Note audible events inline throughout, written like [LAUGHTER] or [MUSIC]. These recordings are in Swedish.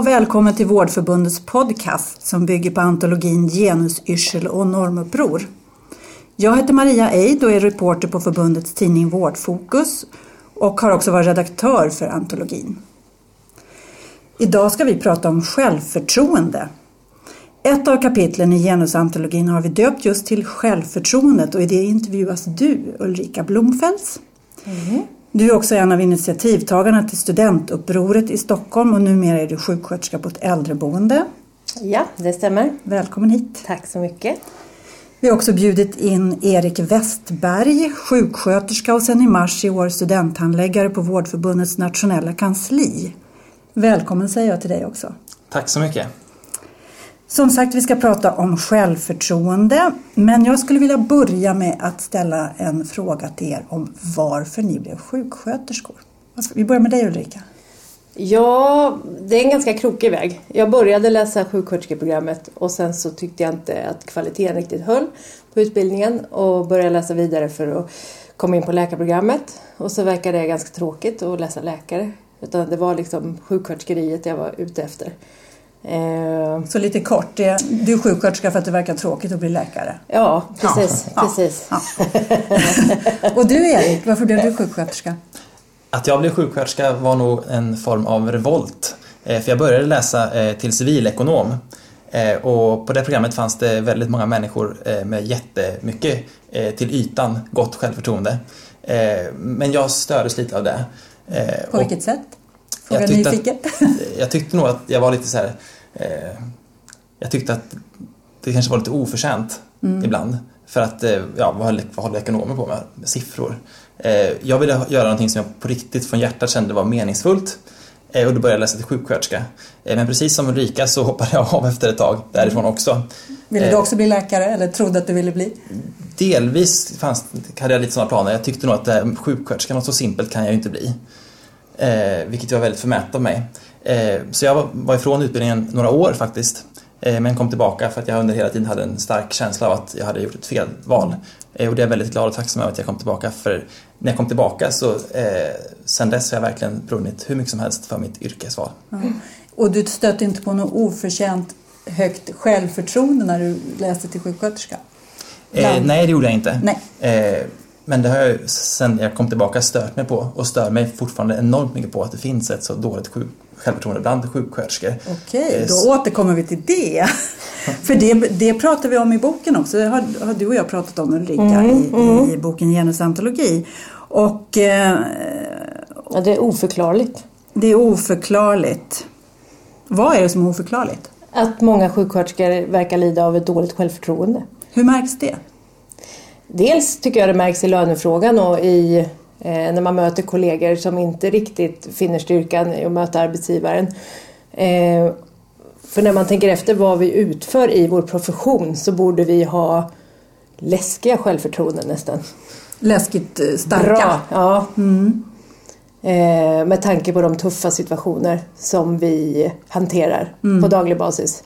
och välkommen till Vårdförbundets podcast som bygger på antologin Genusyrsel och normuppror. Jag heter Maria Eid och är reporter på förbundets tidning Vårdfokus och har också varit redaktör för antologin. Idag ska vi prata om självförtroende. Ett av kapitlen i genusantologin har vi döpt just till självförtroendet och i det intervjuas du, Ulrika Blomfels. Mm. Du är också en av initiativtagarna till studentupproret i Stockholm och numera är du sjuksköterska på ett äldreboende. Ja, det stämmer. Välkommen hit. Tack så mycket. Vi har också bjudit in Erik Westberg, sjuksköterska och sedan i mars i år studenthandläggare på Vårdförbundets nationella kansli. Välkommen säger jag till dig också. Tack så mycket. Som sagt, vi ska prata om självförtroende. Men jag skulle vilja börja med att ställa en fråga till er om varför ni blev sjuksköterskor. Vi börjar med dig Ulrika. Ja, det är en ganska krokig väg. Jag började läsa sjuksköterskeprogrammet och sen så tyckte jag inte att kvaliteten riktigt höll på utbildningen och började läsa vidare för att komma in på läkarprogrammet. Och så verkade det ganska tråkigt att läsa läkare. Utan det var liksom sjuksköterskeriet jag var ute efter. Eh, så lite kort, du är sjuksköterska för att det verkar tråkigt att bli läkare? Ja, precis. Ja, precis. Ja, ja. Och du Erik, varför blev du sjuksköterska? Att jag blev sjuksköterska var nog en form av revolt. Eh, för jag började läsa eh, till civilekonom och på det programmet fanns det väldigt många människor med jättemycket till ytan gott självförtroende. Men jag stördes lite av det. På vilket sätt? Fråga jag nyfiken. Att, [LAUGHS] jag tyckte nog att jag var lite så här, eh, Jag tyckte att det kanske var lite oförtjänt mm. ibland. För att, eh, ja, vad håller, vad håller ekonomer på med? siffror. Eh, jag ville göra någonting som jag på riktigt från hjärtat kände var meningsfullt. Eh, och då började jag läsa till sjuksköterska. Eh, men precis som Ulrika så hoppade jag av efter ett tag därifrån också. Ville du eh, också bli läkare eller trodde att du ville bli? Delvis fanns, hade jag lite sådana planer. Jag tyckte nog att sjuksköterska, något så simpelt kan jag ju inte bli. Eh, vilket var väldigt förmätet av mig. Eh, så jag var, ifrån utbildningen några år faktiskt. Eh, men kom tillbaka för att jag under hela tiden hade en stark känsla av att jag hade gjort ett fel val. Eh, och det är jag väldigt glad och tacksam över att jag kom tillbaka. För när jag kom tillbaka så eh, sen dess har jag verkligen brunnit hur mycket som helst för mitt yrkesval. Mm. Och du stötte inte på något oförtjänt högt självförtroende när du läste till sjuksköterska? Eh, nej, det gjorde jag inte. Nej. Men det har jag sen jag kom tillbaka stört mig på och stör mig fortfarande enormt mycket på att det finns ett så dåligt sjuk självförtroende bland sjuksköterskor. Okej, då eh, återkommer vi till det. [LAUGHS] För det, det pratar vi om i boken också. Det har, har du och jag pratat om Ulrika mm, i, mm. i boken Genusantologi. Och, eh, ja, det är oförklarligt. Det är oförklarligt. Vad är det som är oförklarligt? Att många sjuksköterskor verkar lida av ett dåligt självförtroende. Hur märks det? Dels tycker jag det märks i lönefrågan och i, eh, när man möter kollegor som inte riktigt finner styrkan i att möta arbetsgivaren. Eh, för när man tänker efter vad vi utför i vår profession så borde vi ha läskiga självförtroenden nästan. Läskigt eh, starka? Bra, ja. Mm. Eh, med tanke på de tuffa situationer som vi hanterar mm. på daglig basis.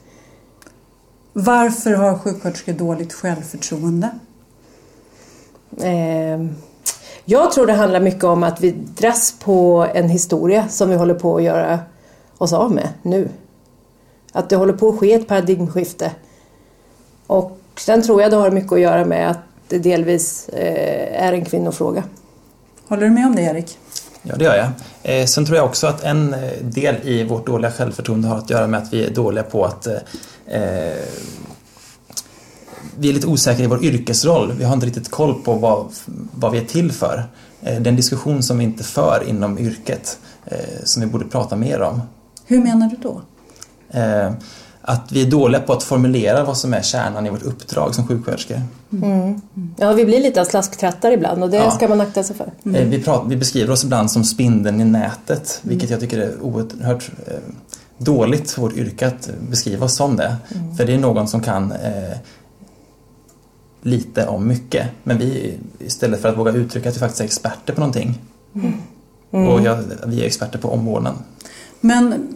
Varför har sjuksköterskor dåligt självförtroende? Eh, jag tror det handlar mycket om att vi dras på en historia som vi håller på att göra oss av med nu. Att det håller på att ske ett paradigmskifte. Och sen tror jag det har mycket att göra med att det delvis eh, är en kvinnofråga. Håller du med om det Erik? Ja, det gör jag. Eh, sen tror jag också att en eh, del i vårt dåliga självförtroende har att göra med att vi är dåliga på att eh, vi är lite osäkra i vår yrkesroll. Vi har inte riktigt koll på vad, vad vi är till för. Eh, det är en diskussion som vi inte för inom yrket eh, som vi borde prata mer om. Hur menar du då? Eh, att vi är dåliga på att formulera vad som är kärnan i vårt uppdrag som sjuksköterskor. Mm. Ja, vi blir lite av slasktrattar ibland och det ja. ska man akta sig för. Mm. Vi, pratar, vi, beskriver oss ibland som spindeln i nätet, mm. vilket jag tycker är oerhört dåligt för vårt yrke att beskriva oss som det. Mm. För det är någon som kan eh, lite om mycket. Men vi, istället för att våga uttrycka att vi faktiskt är experter på någonting. Mm. Mm. Och jag, vi är experter på omvårdnad. Men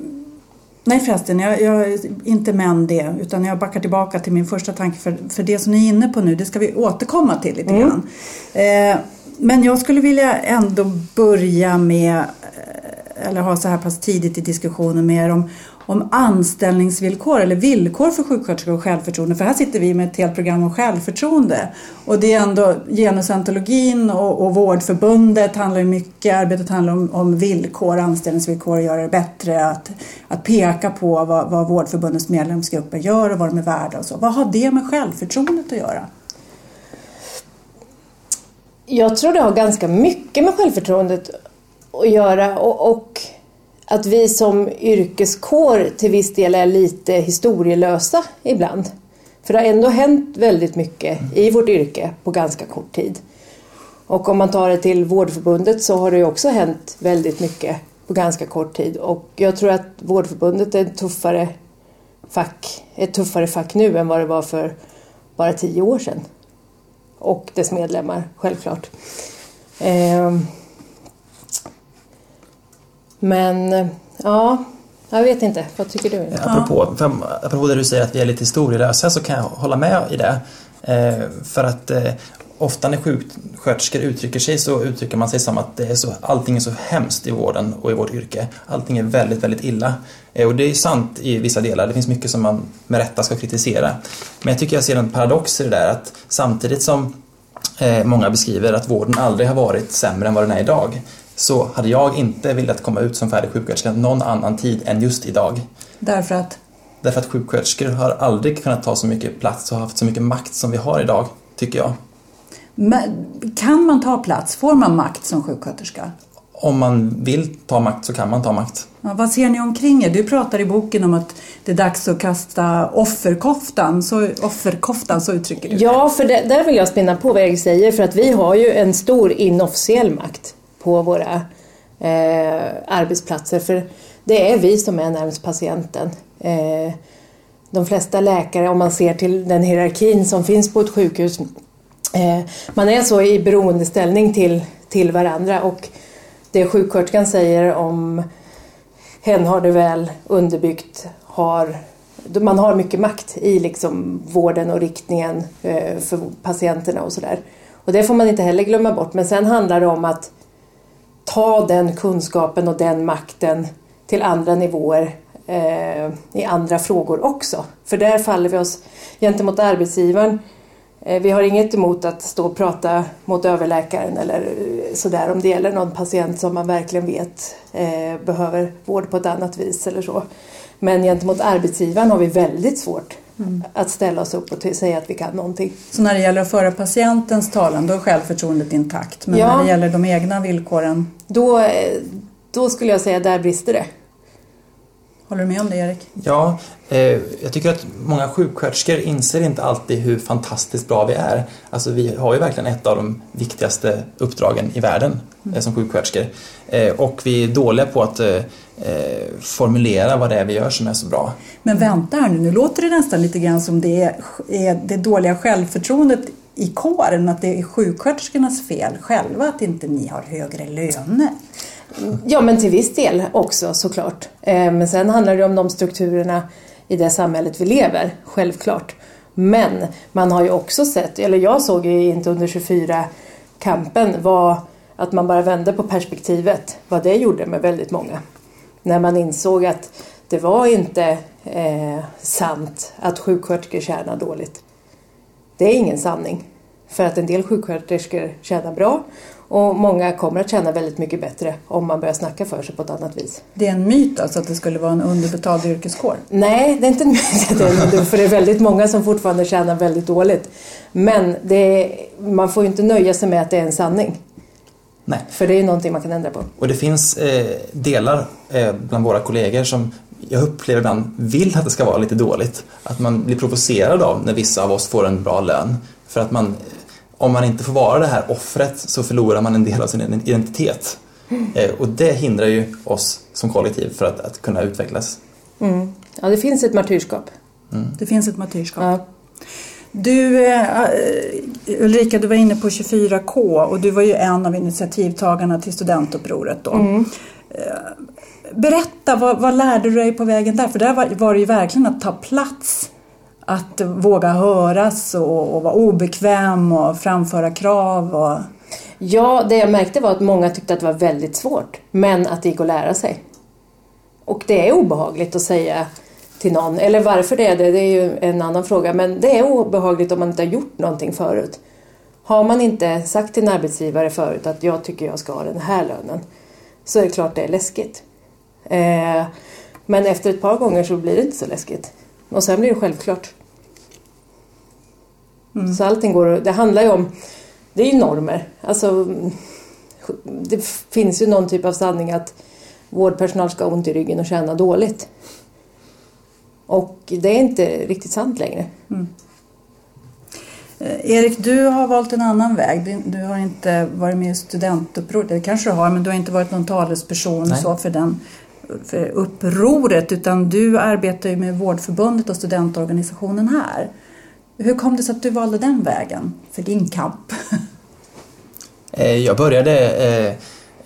Nej förresten, jag, jag är inte med det utan jag backar tillbaka till min första tanke för, för det som ni är inne på nu det ska vi återkomma till lite mm. grann. Eh, men jag skulle vilja ändå börja med, eh, eller ha så här pass tidigt i diskussionen med er om, om anställningsvillkor eller villkor för sjuksköterskor och självförtroende. För här sitter vi med ett helt program om självförtroende. Och det är ändå genusantologin och, och Vårdförbundet handlar mycket, arbetet handlar om, om villkor, anställningsvillkor och göra det bättre. Att, att peka på vad, vad Vårdförbundets medlemsgrupper gör och vad de är värda och så. Vad har det med självförtroendet att göra? Jag tror det har ganska mycket med självförtroendet att göra och, och att vi som yrkeskår till viss del är lite historielösa ibland. För det har ändå hänt väldigt mycket i vårt yrke på ganska kort tid. Och om man tar det till Vårdförbundet så har det ju också hänt väldigt mycket på ganska kort tid. Och jag tror att Vårdförbundet är ett tuffare fack, ett tuffare fack nu än vad det var för bara tio år sedan. Och dess medlemmar, självklart. Ehm. Men ja, jag vet inte. Vad tycker du? Apropå, för, apropå det du säger att vi är lite historielösa så kan jag hålla med i det. Eh, för att eh, ofta när sjuksköterskor uttrycker sig så uttrycker man sig som att det är så, allting är så hemskt i vården och i vårt yrke. Allting är väldigt, väldigt illa. Eh, och det är sant i vissa delar. Det finns mycket som man med rätta ska kritisera. Men jag tycker jag ser en paradox i det där att samtidigt som eh, många beskriver att vården aldrig har varit sämre än vad den är idag så hade jag inte velat komma ut som färdig sjuksköterska någon annan tid än just idag. Därför att? Därför att sjuksköterskor har aldrig kunnat ta så mycket plats och haft så mycket makt som vi har idag, tycker jag. Men, kan man ta plats? Får man makt som sjuksköterska? Om man vill ta makt så kan man ta makt. Ja, vad ser ni omkring er? Du pratar i boken om att det är dags att kasta offerkoftan, så, offerkoftan, så uttrycker du det. Ja, för det, där vill jag spinna på vad jag säger för att vi har ju en stor inofficiell makt på våra eh, arbetsplatser. För det är vi som är närmast patienten. Eh, de flesta läkare, om man ser till den hierarkin som finns på ett sjukhus, eh, man är så i beroendeställning till, till varandra och det sjuksköterskan säger om hen har det väl underbyggt, har, man har mycket makt i liksom vården och riktningen eh, för patienterna och sådär. Och det får man inte heller glömma bort. Men sen handlar det om att ta den kunskapen och den makten till andra nivåer eh, i andra frågor också. För där faller vi oss gentemot arbetsgivaren. Eh, vi har inget emot att stå och prata mot överläkaren eller eh, sådär om det gäller någon patient som man verkligen vet eh, behöver vård på ett annat vis eller så. Men gentemot arbetsgivaren har vi väldigt svårt mm. att ställa oss upp och säga att vi kan någonting. Så när det gäller att föra patientens talan då är självförtroendet intakt men ja. när det gäller de egna villkoren? Då, då skulle jag säga där brister det. Håller du med om det Erik? Ja, eh, jag tycker att många sjuksköterskor inser inte alltid hur fantastiskt bra vi är. Alltså vi har ju verkligen ett av de viktigaste uppdragen i världen mm. eh, som sjuksköterskor. Eh, och vi är dåliga på att eh, formulera vad det är vi gör som är så bra. Men vänta här nu, nu låter det nästan lite grann som det är, är det dåliga självförtroendet i kåren, att det är sjuksköterskornas fel själva att inte ni har högre löner. Ja, men till viss del också såklart. Eh, men sen handlar det om de strukturerna i det samhället vi lever, självklart. Men man har ju också sett, eller jag såg ju inte under 24-kampen, var att man bara vände på perspektivet, vad det gjorde med väldigt många. När man insåg att det var inte eh, sant att sjuksköterskor tjänar dåligt. Det är ingen sanning. För att en del sjuksköterskor tjänar bra och många kommer att tjäna väldigt mycket bättre om man börjar snacka för sig på ett annat vis. Det är en myt alltså att det skulle vara en underbetald yrkeskår? Nej, det är inte en myt det är för det är väldigt många som fortfarande tjänar väldigt dåligt. Men är, man får ju inte nöja sig med att det är en sanning. Nej. För det är ju någonting man kan ändra på. Och det finns eh, delar eh, bland våra kollegor som jag upplever ibland vill att det ska vara lite dåligt. Att man blir provocerad av när vissa av oss får en bra lön. För att man om man inte får vara det här offret så förlorar man en del av sin identitet. Mm. och det hindrar ju oss som kollektiv för att, att kunna utvecklas. Mm. Ja, det finns ett martyrskap. Mm. Det finns ett martyrskap. Ja. Du, uh, Ulrika, du var inne på 24K och du var ju en av initiativtagarna till studentupproret då. Mm. Uh, berätta, vad, vad, lärde du dig på vägen där? För där var, var det ju verkligen att ta plats att våga höras och, och vara obekväm och framföra krav? Och... Ja, det jag märkte var att många tyckte att det var väldigt svårt, men att det gick att lära sig. Och det är obehagligt att säga till någon, eller varför det är det, det är ju en annan fråga, men det är obehagligt om man inte har gjort någonting förut. Har man inte sagt till en arbetsgivare förut att jag tycker jag ska ha den här lönen så är det klart det är läskigt. Eh, men efter ett par gånger så blir det inte så läskigt. Och sen blir det självklart. Mm. Så allting går Det handlar ju om... Det är ju normer. Alltså, det finns ju någon typ av sanning att vårdpersonal ska ha ont i ryggen och känna dåligt. Och det är inte riktigt sant längre. Mm. Eh, Erik, du har valt en annan väg. Du har inte varit med i studentupproret. Det kanske du har, men du har inte varit någon talesperson så för, den, för upproret. Utan du arbetar ju med Vårdförbundet och studentorganisationen här. Hur kom det sig att du valde den vägen för din kamp? Eh, jag började eh,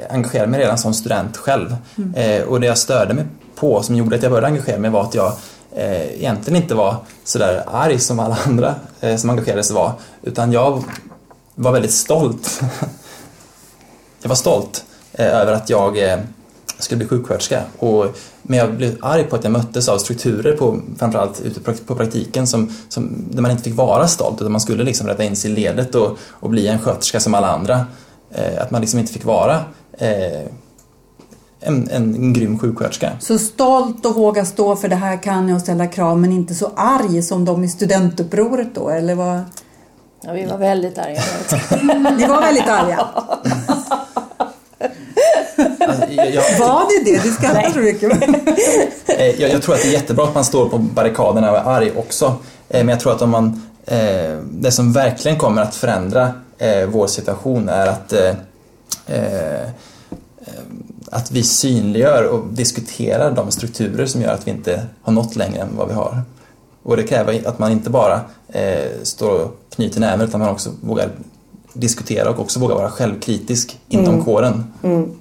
engagera mig redan som student själv. Mm. Och det jag störde mig på som gjorde att jag började engagera mig var att jag eh, egentligen inte var sådär arg som alla andra eh, som engagerade sig var. Utan jag var väldigt stolt. [LAUGHS] jag var stolt eh, över att jag eh, skulle bli sjuksköterska. Och, men jag blev arg på att jag möttes av strukturer, på, framförallt ute på praktiken, som, som, där man inte fick vara stolt utan man skulle liksom rätta in sig i ledet och, och bli en sköterska som alla andra. Eh, att man liksom inte fick vara eh, en, en grym sjuksköterska. Så stolt och våga stå för det här kan jag och ställa krav men inte så arg som de i studentupproret då eller vad? Ja, vi var väldigt arga. [LAUGHS] Ni var väldigt arga? [LAUGHS] jag, var det det? Du skrattar så mycket. Eh, jag, jag, tror att det är jättebra att man står på barrikaderna och är arg också. Eh, men jag tror att om man, eh, det som verkligen kommer att förändra vår situation är att att vi synliggör och diskuterar de strukturer som gör att vi inte har nått längre än vad vi har. Och det kräver att man inte bara eh, står och knyter näven utan man också vågar diskutera och också vågar vara självkritisk inom mm. kåren. Mm.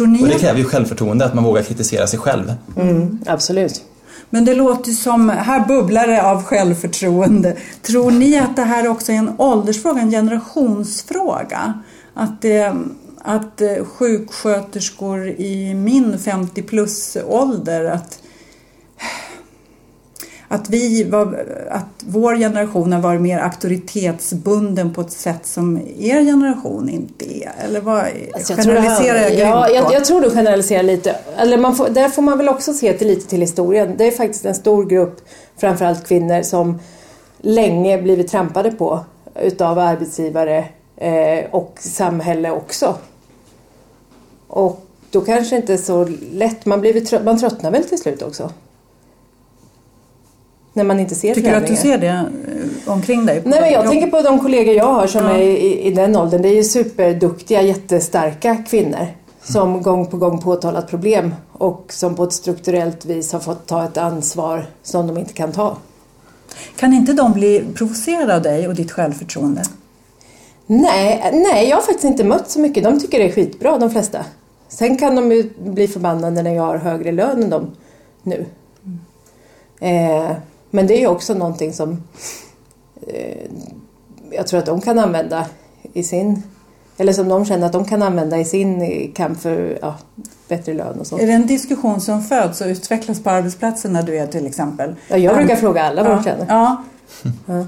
Och det kräver ju självförtroende, att man vågar kritisera sig själv. Mm, absolut. Men det låter som, här bubblar det av självförtroende. Tror ni att det här också är en åldersfråga, en generationsfråga? Att det, att eh, sjuksköterskor i min 50 plus ålder att att, vi var, att vår generation har varit mer auktoritetsbunden på ett sätt som er generation inte är? Eller vad, alltså jag generaliserar jag, jag ja, jag, jag tror du generaliserar lite. Eller man får, där får man väl också se till lite till historien. Det är faktiskt en stor grupp, framförallt kvinnor, som länge blivit trampade på utav arbetsgivare eh, och samhälle också. Och då kanske inte så lätt, man, blir man tröttnar väl till slut också? När man inte ser Tycker du att du ser det eh, omkring dig? Nej, men jag tänker på de kollegor jag har som ja. är i, i, den åldern. Det är ju superduktiga, jättestarka kvinnor som mm. gång på gång påtalat problem och som på ett strukturellt vis har fått ta ett ansvar som de inte kan ta. Kan inte de bli provocerade av dig och ditt självförtroende? Nej, nej, jag har faktiskt inte mött så mycket. De tycker det är skitbra, de flesta. Sen kan de ju bli förbannade när jag har högre lön än dem nu. Mm. Eh, men det är ju också någonting som eh, jag tror att de kan använda i sin eller som de känner att de kan använda i sin kamp för ja, bättre lön och så. Är det en diskussion som föds och utvecklas på arbetsplatsen när du är till exempel? Ja, jag brukar fråga alla vad de känner. Ja. ja.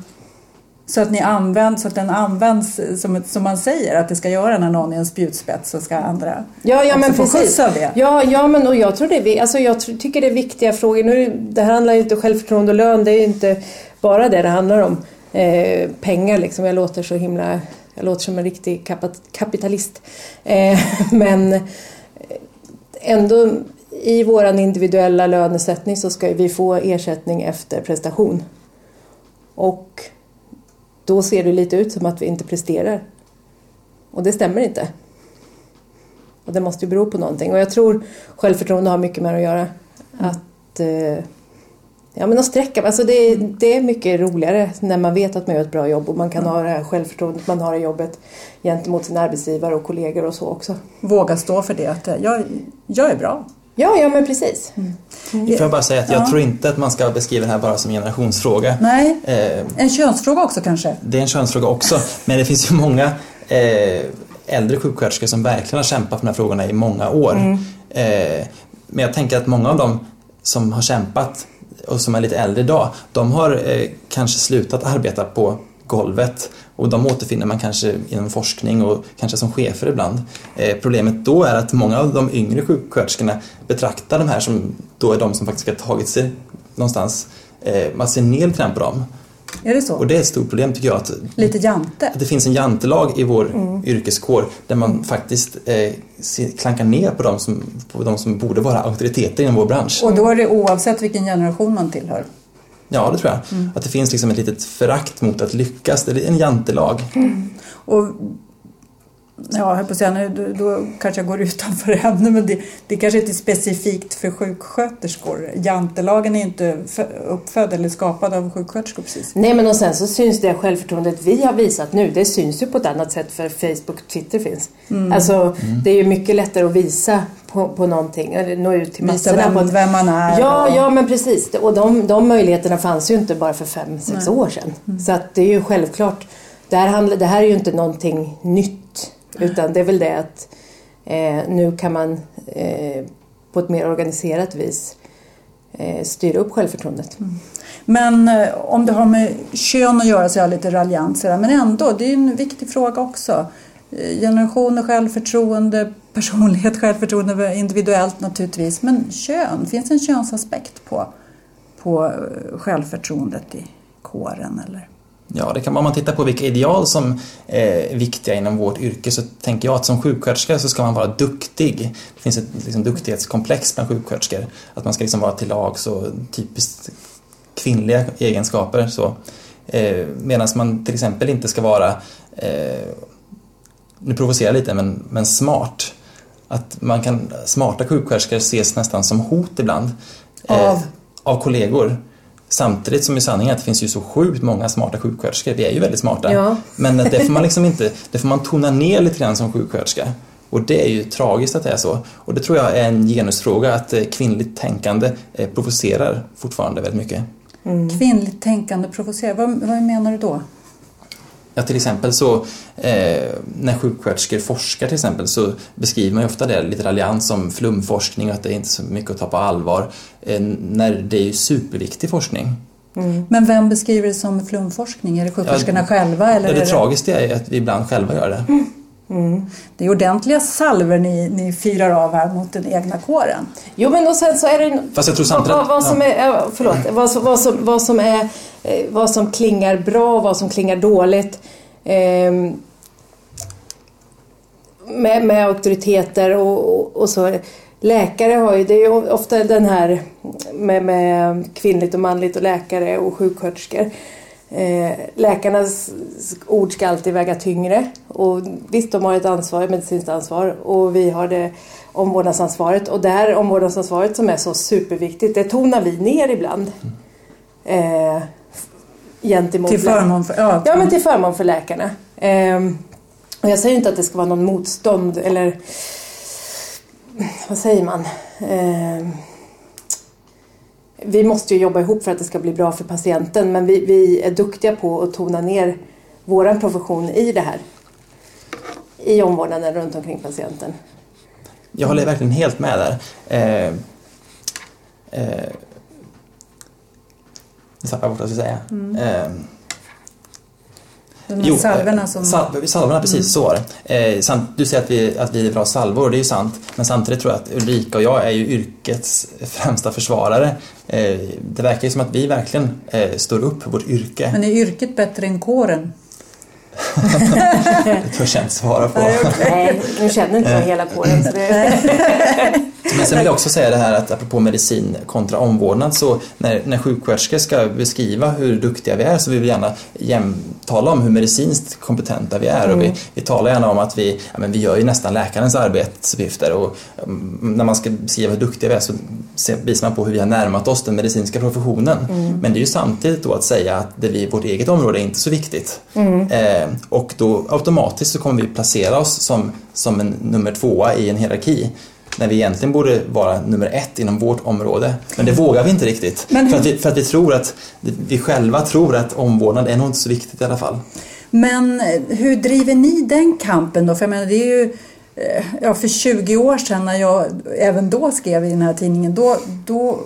Så att, ni använder, så att den används som, som man säger att det ska göra när någon är en spjutspets så ska andra ja, ja, men få precis. av det. Ja, ja men och jag tror det alltså jag tycker det är viktiga frågor. Nu, det här handlar ju inte om självförtroende och lön, det är inte bara det det handlar om. Eh, pengar liksom, jag låter så himla, jag låter som en riktig kapitalist. Eh, [LAUGHS] men ändå i våran individuella lönesättning så ska vi få ersättning efter prestation. Och då ser det lite ut som att vi inte presterar. Och det stämmer inte. Och det måste ju bero på någonting. Och jag tror självförtroende har mycket med att göra. Att, eh, ja, men att sträcka alltså det, det är mycket roligare när man vet att man gör ett bra jobb och man kan ha det här självförtroendet man har i jobbet gentemot sin arbetsgivare och kollegor och så också. Våga stå för det, att jag, jag är bra. Ja, ja men precis. Mm. Mm. Får jag bara säga att jag ja. tror inte att man ska beskriva det här bara som en generationsfråga. Nej, eh, en könsfråga också kanske? Det är en könsfråga också, men det finns ju många eh, äldre sjuksköterskor som verkligen har kämpat för de här frågorna i många år. Mm. Eh, Men jag tänker att många av dem som har kämpat och som är lite äldre idag, de har eh, kanske slutat arbeta på golvet och de återfinner man kanske inom forskning och kanske som chefer ibland. Eh, problemet då är att många av de yngre sjuksköterskorna betraktar de här som då är de som faktiskt har tagit sig någonstans. Eh, man ser ner lite på dem. Är det så? Och det är ett stort problem tycker jag. Att, Lite jante? att det finns en jantelag i vår mm. yrkeskår där man faktiskt eh, klankar ner på de, som, på de som borde vara auktoriteter inom vår bransch. Och då är det oavsett vilken generation man tillhör? Ja, det tror jag. Mm. Att det finns liksom ett litet förakt mot att lyckas. Det är en jantelag. Mm. Och Ja, jag på att säga, nu, då kanske jag går [LAUGHS] utanför ämnet, men det, det kanske inte är specifikt för sjuksköterskor. Jantelagen är inte uppfödd eller skapad av sjuksköterskor precis. Nej, men och sen så syns det självförtroendet vi har visat nu, det syns ju på ett annat sätt för Facebook och Twitter finns. Mm. Alltså, mm. det är ju mycket lättare att visa på, på någonting, eller nå ut till massorna. Visa vem, vem man är. Ja, och... ja, men precis. Och de, de möjligheterna fanns ju inte bara för fem, sex Nej. år sedan. Mm. Så att det är ju självklart, det här, handlar, det här är ju inte någonting nytt utan det är väl det att eh, nu kan man eh, på ett mer organiserat vis eh, styra upp självförtroendet. Mm. Men eh, om det har med kön att göra så är jag lite raljant men ändå, det är en viktig fråga också. Eh, generation och självförtroende, [LAUGHS] personlighet, självförtroende individuellt naturligtvis. Men kön, finns en könsaspekt på, på eh, självförtroendet i kåren? Eller? Ja, det kan, om man tittar på vilka ideal som är viktiga inom vårt yrke så tänker jag att som sjuksköterska så ska man vara duktig. Det finns ett liksom, duktighetskomplex bland sjuksköterskor. Att man ska liksom vara till lag så typiskt kvinnliga egenskaper. Så. Eh, Medan man till exempel inte ska vara, eh, nu provocerar jag lite, men, men smart. Att man kan, smarta sjuksköterskor ses nästan som hot ibland. Eh, av? Av kollegor. Samtidigt som i sanningen att det finns ju så sjukt många smarta sjuksköterskor. Vi är ju väldigt smarta. Ja. [LAUGHS] Men det får man liksom [LAUGHS] inte, det får man tona ner lite grann som sjuksköterska. Och det är ju tragiskt att det är så. Och det tror jag är en genusfråga, att eh, kvinnligt tänkande eh, provocerar fortfarande väldigt mycket. Mm. Kvinnligt tänkande provocerar, vad, vad menar du då? Ja, till exempel så eh, när sjuksköterskor forskar till exempel så beskriver man ju ofta det lite raljant som flumforskning och att det är inte är så mycket att ta på allvar. Eh, när det är ju superviktig forskning. Mm. Men vem beskriver det som flumforskning? Är det sjuksköterskorna ja, själva? Eller ja, det, det tragiska är att vi ibland själva gör det. Mm. [LAUGHS] Mm. Det är ordentliga salver ni, ni firar av här mot den egna kåren. Jo men och sen så är det... Fast jag tror samtidigt... Vad, vad som är, förlåt, vad, som, vad, som, vad, som är, eh, vad som klingar bra och vad som klingar dåligt. Eh, med, med auktoriteter och, och, och, så. Läkare har ju, det är ju ofta den här med, med kvinnligt och manligt och läkare och sjuksköterskor. Eh, läkarnas ord ska alltid väga tyngre. Och visst, de har ett ansvar, ett medicinskt ansvar och vi har det omvårdnadsansvaret. Och det här omvårdnadsansvaret som är så superviktigt, det tonar vi ner ibland. Eh, gentemot till förmån för, ja, ja, men till förmån för läkarna. Eh, och jag säger inte att det ska vara någon motstånd eller vad säger man? Eh, vi måste ju jobba ihop för att det ska bli bra för patienten men vi, vi är duktiga på att tona ner vår profession i det här. I omvårdnaden runt omkring patienten. Jag håller verkligen helt med där. Eh, eh, nu tappade jag bort vad jag skulle säga. Mm. Eh, jo, salverna som... Sal salverna, precis mm. så var det. Eh, du säger att vi, att vi är bra salvor, det är ju sant. Men samtidigt tror jag att Ulrika och jag är ju yrkets främsta försvarare. Eh, det verkar ju som att vi verkligen eh, står upp för vårt yrke. Men är yrket bättre än kåren? [LAUGHS] det törs jag inte svara på. Nej, nu känner inte jag hela kåren. Så det... [LAUGHS] Men sen vill jag också säga det här att apropå medicin kontra omvårdnad så när, när sjuksköterskor ska beskriva hur duktiga vi är så vill vi gärna jäm, tala om hur medicinskt kompetenta vi är mm. och vi, vi talar gärna om att vi, ja, men vi gör ju nästan läkarens arbetsuppgifter och um, när man ska beskriva hur duktiga vi är så visar man på hur vi har närmat oss den medicinska professionen. Mm. Men det är ju samtidigt då att säga att det vi, vårt eget område är inte så viktigt. Mm. Eh, och då automatiskt så kommer vi placera oss som, som en nummer tvåa i en hierarki när vi egentligen borde vara nummer ett inom vårt område. Men det vågar vi inte riktigt. För, att vi, för att vi tror att vi själva tror att omvårdnad är nog inte så viktigt i alla fall. Men hur driver ni den kampen då? För jag menar, det är ju eh, ja, för 20 år sedan när jag även då skrev i den här tidningen, då, då,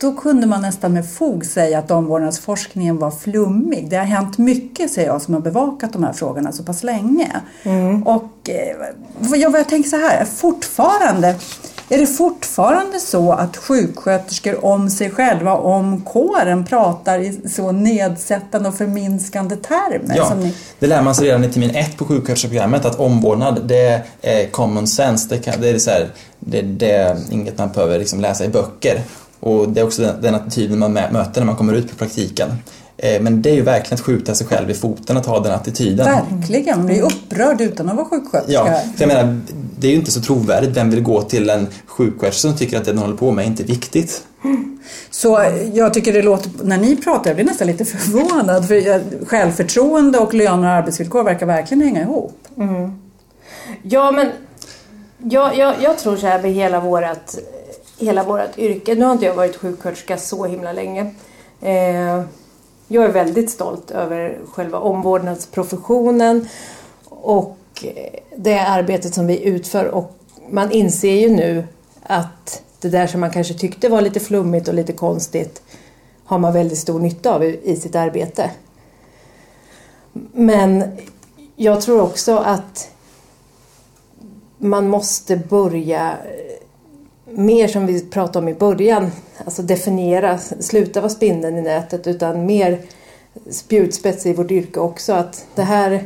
då kunde man nästan med fog säga att omvårdnadsforskningen var flummig. Det har hänt mycket, säger jag, som har bevakat de här frågorna så pass länge. Mm. Och eh, jag, jag tänker så här, fortfarande är det fortfarande så att sjuksköterskor om sig själva, om kåren, pratar i så nedsättande och förminskande termer? Ja, ni... det lär man sig redan i termin ett på sjuksköterskeprogrammet att omvårdnad det är common sense. Det, kan, det, är, så här, det, det är inget man behöver liksom läsa i böcker. Och det är också den, den attityden man möter när man kommer ut på praktiken. Eh, men det är ju verkligen att skjuta sig själv i foten att ha den attityden. Verkligen, man blir upprörd utan att vara sjuksköterska. Ja, för jag menar, det är ju inte så trovärdigt. Vem vill gå till en sjuksköterska som tycker att det de håller på med är inte viktigt? Så jag tycker det låter, när ni pratar, jag blir nästan lite [LAUGHS] förvånad. För självförtroende och löner och arbetsvillkor verkar verkligen hänga ihop. Mm. Ja, men jag, jag, jag tror så här med hela vårat, hela vårt yrke. Nu har inte jag varit sjuksköterska så himla länge. Eh, jag är väldigt stolt över själva omvårdnadsprofessionen och eh, det arbetet som vi utför och man inser ju nu att det där som man kanske tyckte var lite flummigt och lite konstigt har man väldigt stor nytta av i sitt arbete. Men jag tror också att man måste börja eh, mer som vi pratade om i början, alltså definiera, sluta vara spindeln i nätet utan mer spjutspets i vårt yrke också. Att det här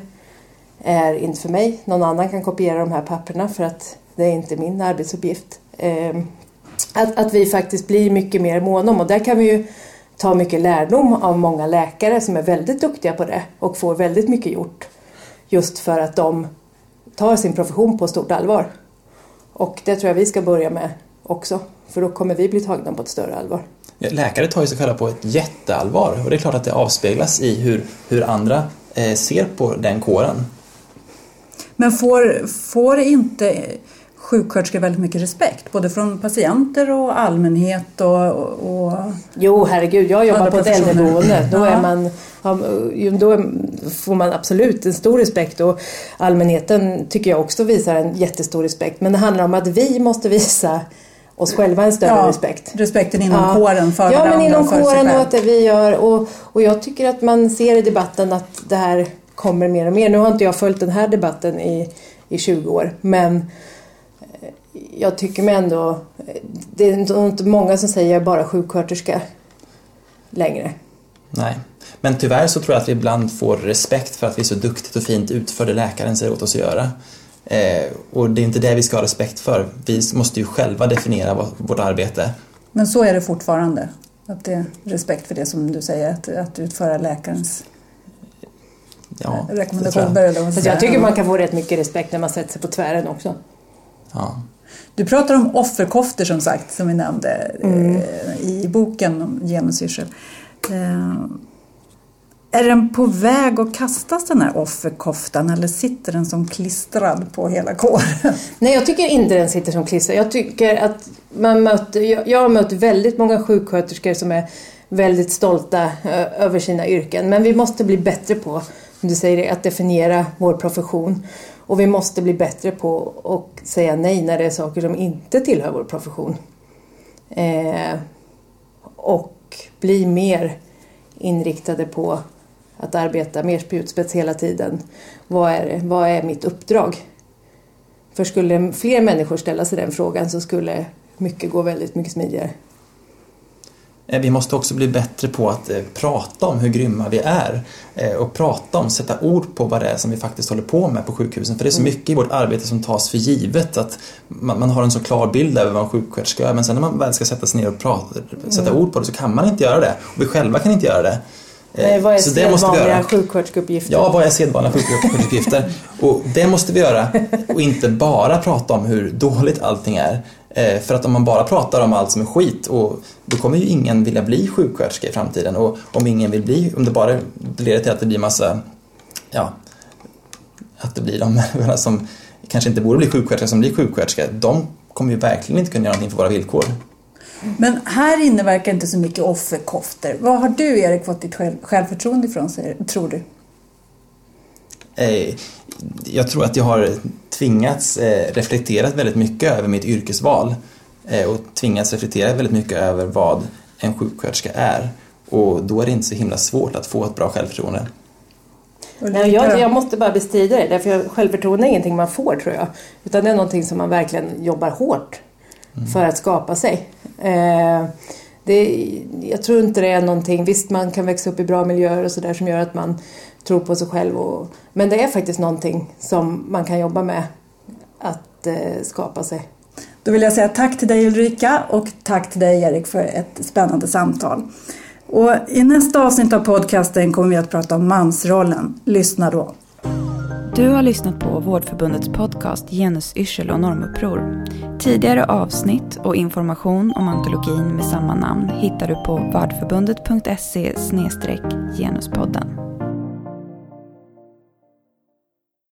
är inte för mig, någon annan kan kopiera de här papperna för att det är inte min arbetsuppgift. Ehm, att, att vi faktiskt blir mycket mer måna om och där kan vi ju ta mycket lärdom av många läkare som är väldigt duktiga på det och får väldigt mycket gjort. Just för att de tar sin profession på stort allvar. Och det tror jag vi ska börja med också. För då kommer vi bli tagna på ett större allvar. Läkare tar ju sig själva på ett jätteallvar och det är klart att det avspeglas i hur, hur andra eh, ser på den kåren. Men får, får inte sjuksköterskor väldigt mycket respekt, både från patienter och allmänhet och... och jo, herregud, jag jobbar på ett äldreboende. Då, är man, då får man absolut en stor respekt och allmänheten tycker jag också visar en jättestor respekt. Men det handlar om att vi måste visa oss själva en större ja, respekt. Respekten inom ja. kåren för Ja, men inom kåren och att det vi gör. Och, och jag tycker att man ser i debatten att det här kommer mer och mer. Nu har inte jag följt den här debatten i, i 20 år, men jag tycker mig ändå... Det är inte många som säger bara sjuksköterska längre. Nej, men tyvärr så tror jag att vi ibland får respekt för att vi så duktigt och fint utför det läkaren säger åt oss att göra. Eh, och det är inte det vi ska ha respekt för. Vi måste ju själva definiera vårt arbete. Men så är det fortfarande? Att det är respekt för det som du säger, att, att utföra läkarens ja, rekommendationer? Jag. jag tycker man kan få rätt mycket respekt när man sätter sig på tvären också. Ja. Du pratar om offerkoftor som sagt, som vi nämnde mm. eh, i boken om genusyrsel. Är den på väg att kastas den här offerkoftan eller sitter den som klistrad på hela kåren? [LAUGHS] Nej, jag tycker inte den sitter som klistrad. Jag tycker att man möter, jag, har mött väldigt många sjuksköterskor som är väldigt stolta eh, över sina yrken. Men vi måste bli bättre på, som du säger, att definiera vår profession. Och vi måste bli bättre på att säga nej när det är saker som inte tillhör vår profession. Eh, och bli mer inriktade på att arbeta mer spjutspets hela tiden. Vad är, vad är mitt uppdrag? För skulle fler människor ställa sig den frågan så skulle mycket gå väldigt mycket smidigare. Eh, vi måste också bli bättre på att eh, prata om hur grymma vi är eh, och prata om, sätta ord på vad det är som vi faktiskt håller på med på sjukhusen. För det är så mm. mycket i vårt arbete som tas för givet att man, man har en så klar bild över vad en sjuksköterska är men sen när man väl ska sätta sig ner och prata, sätta mm. ord på det så kan man inte göra det och vi själva kan inte göra det. Nej, vad är så sedvanliga sjuksköterskeuppgifter? Ja, vad är sedvanliga sjuksköterskeuppgifter? [LAUGHS] och det måste vi göra och inte bara prata om hur dåligt allting är. Eh, för att om man bara pratar om allt som är skit och då kommer ju ingen vilja bli sjuksköterska i framtiden och om ingen vill bli, om det bara leder till att det blir massa, ja, att det blir de människorna som kanske inte borde bli sjuksköterska som blir sjuksköterska, de kommer ju verkligen inte kunna göra någonting för våra villkor. Men här inne verkar inte så mycket offerkofter. Vad har du Erik fått ditt självförtroende ifrån, tror du? Eh, jag tror att jag har tvingats eh, reflektera väldigt mycket över mitt yrkesval eh, och tvingats reflektera väldigt mycket över vad en sjuksköterska är. Och då är det inte så himla svårt att få ett bra självförtroende. Nej, jag, jag måste bara bestrida det, därför självförtroende är ingenting man får tror jag. Utan det är någonting som man verkligen jobbar hårt mm. för att skapa sig. Eh, det, jag tror inte det är någonting, visst man kan växa upp i bra miljöer och sådär som gör att man tror på sig själv. Och, men det är faktiskt någonting som man kan jobba med att eh, skapa sig. Då vill jag säga tack till dig Ulrika och tack till dig Erik för ett spännande samtal. Och I nästa avsnitt av podcasten kommer vi att prata om mansrollen. Lyssna då. Du har lyssnat på Vårdförbundets podcast Genusyrsel och normuppror. Tidigare avsnitt och information om antologin med samma namn hittar du på vardförbundet.se genuspodden.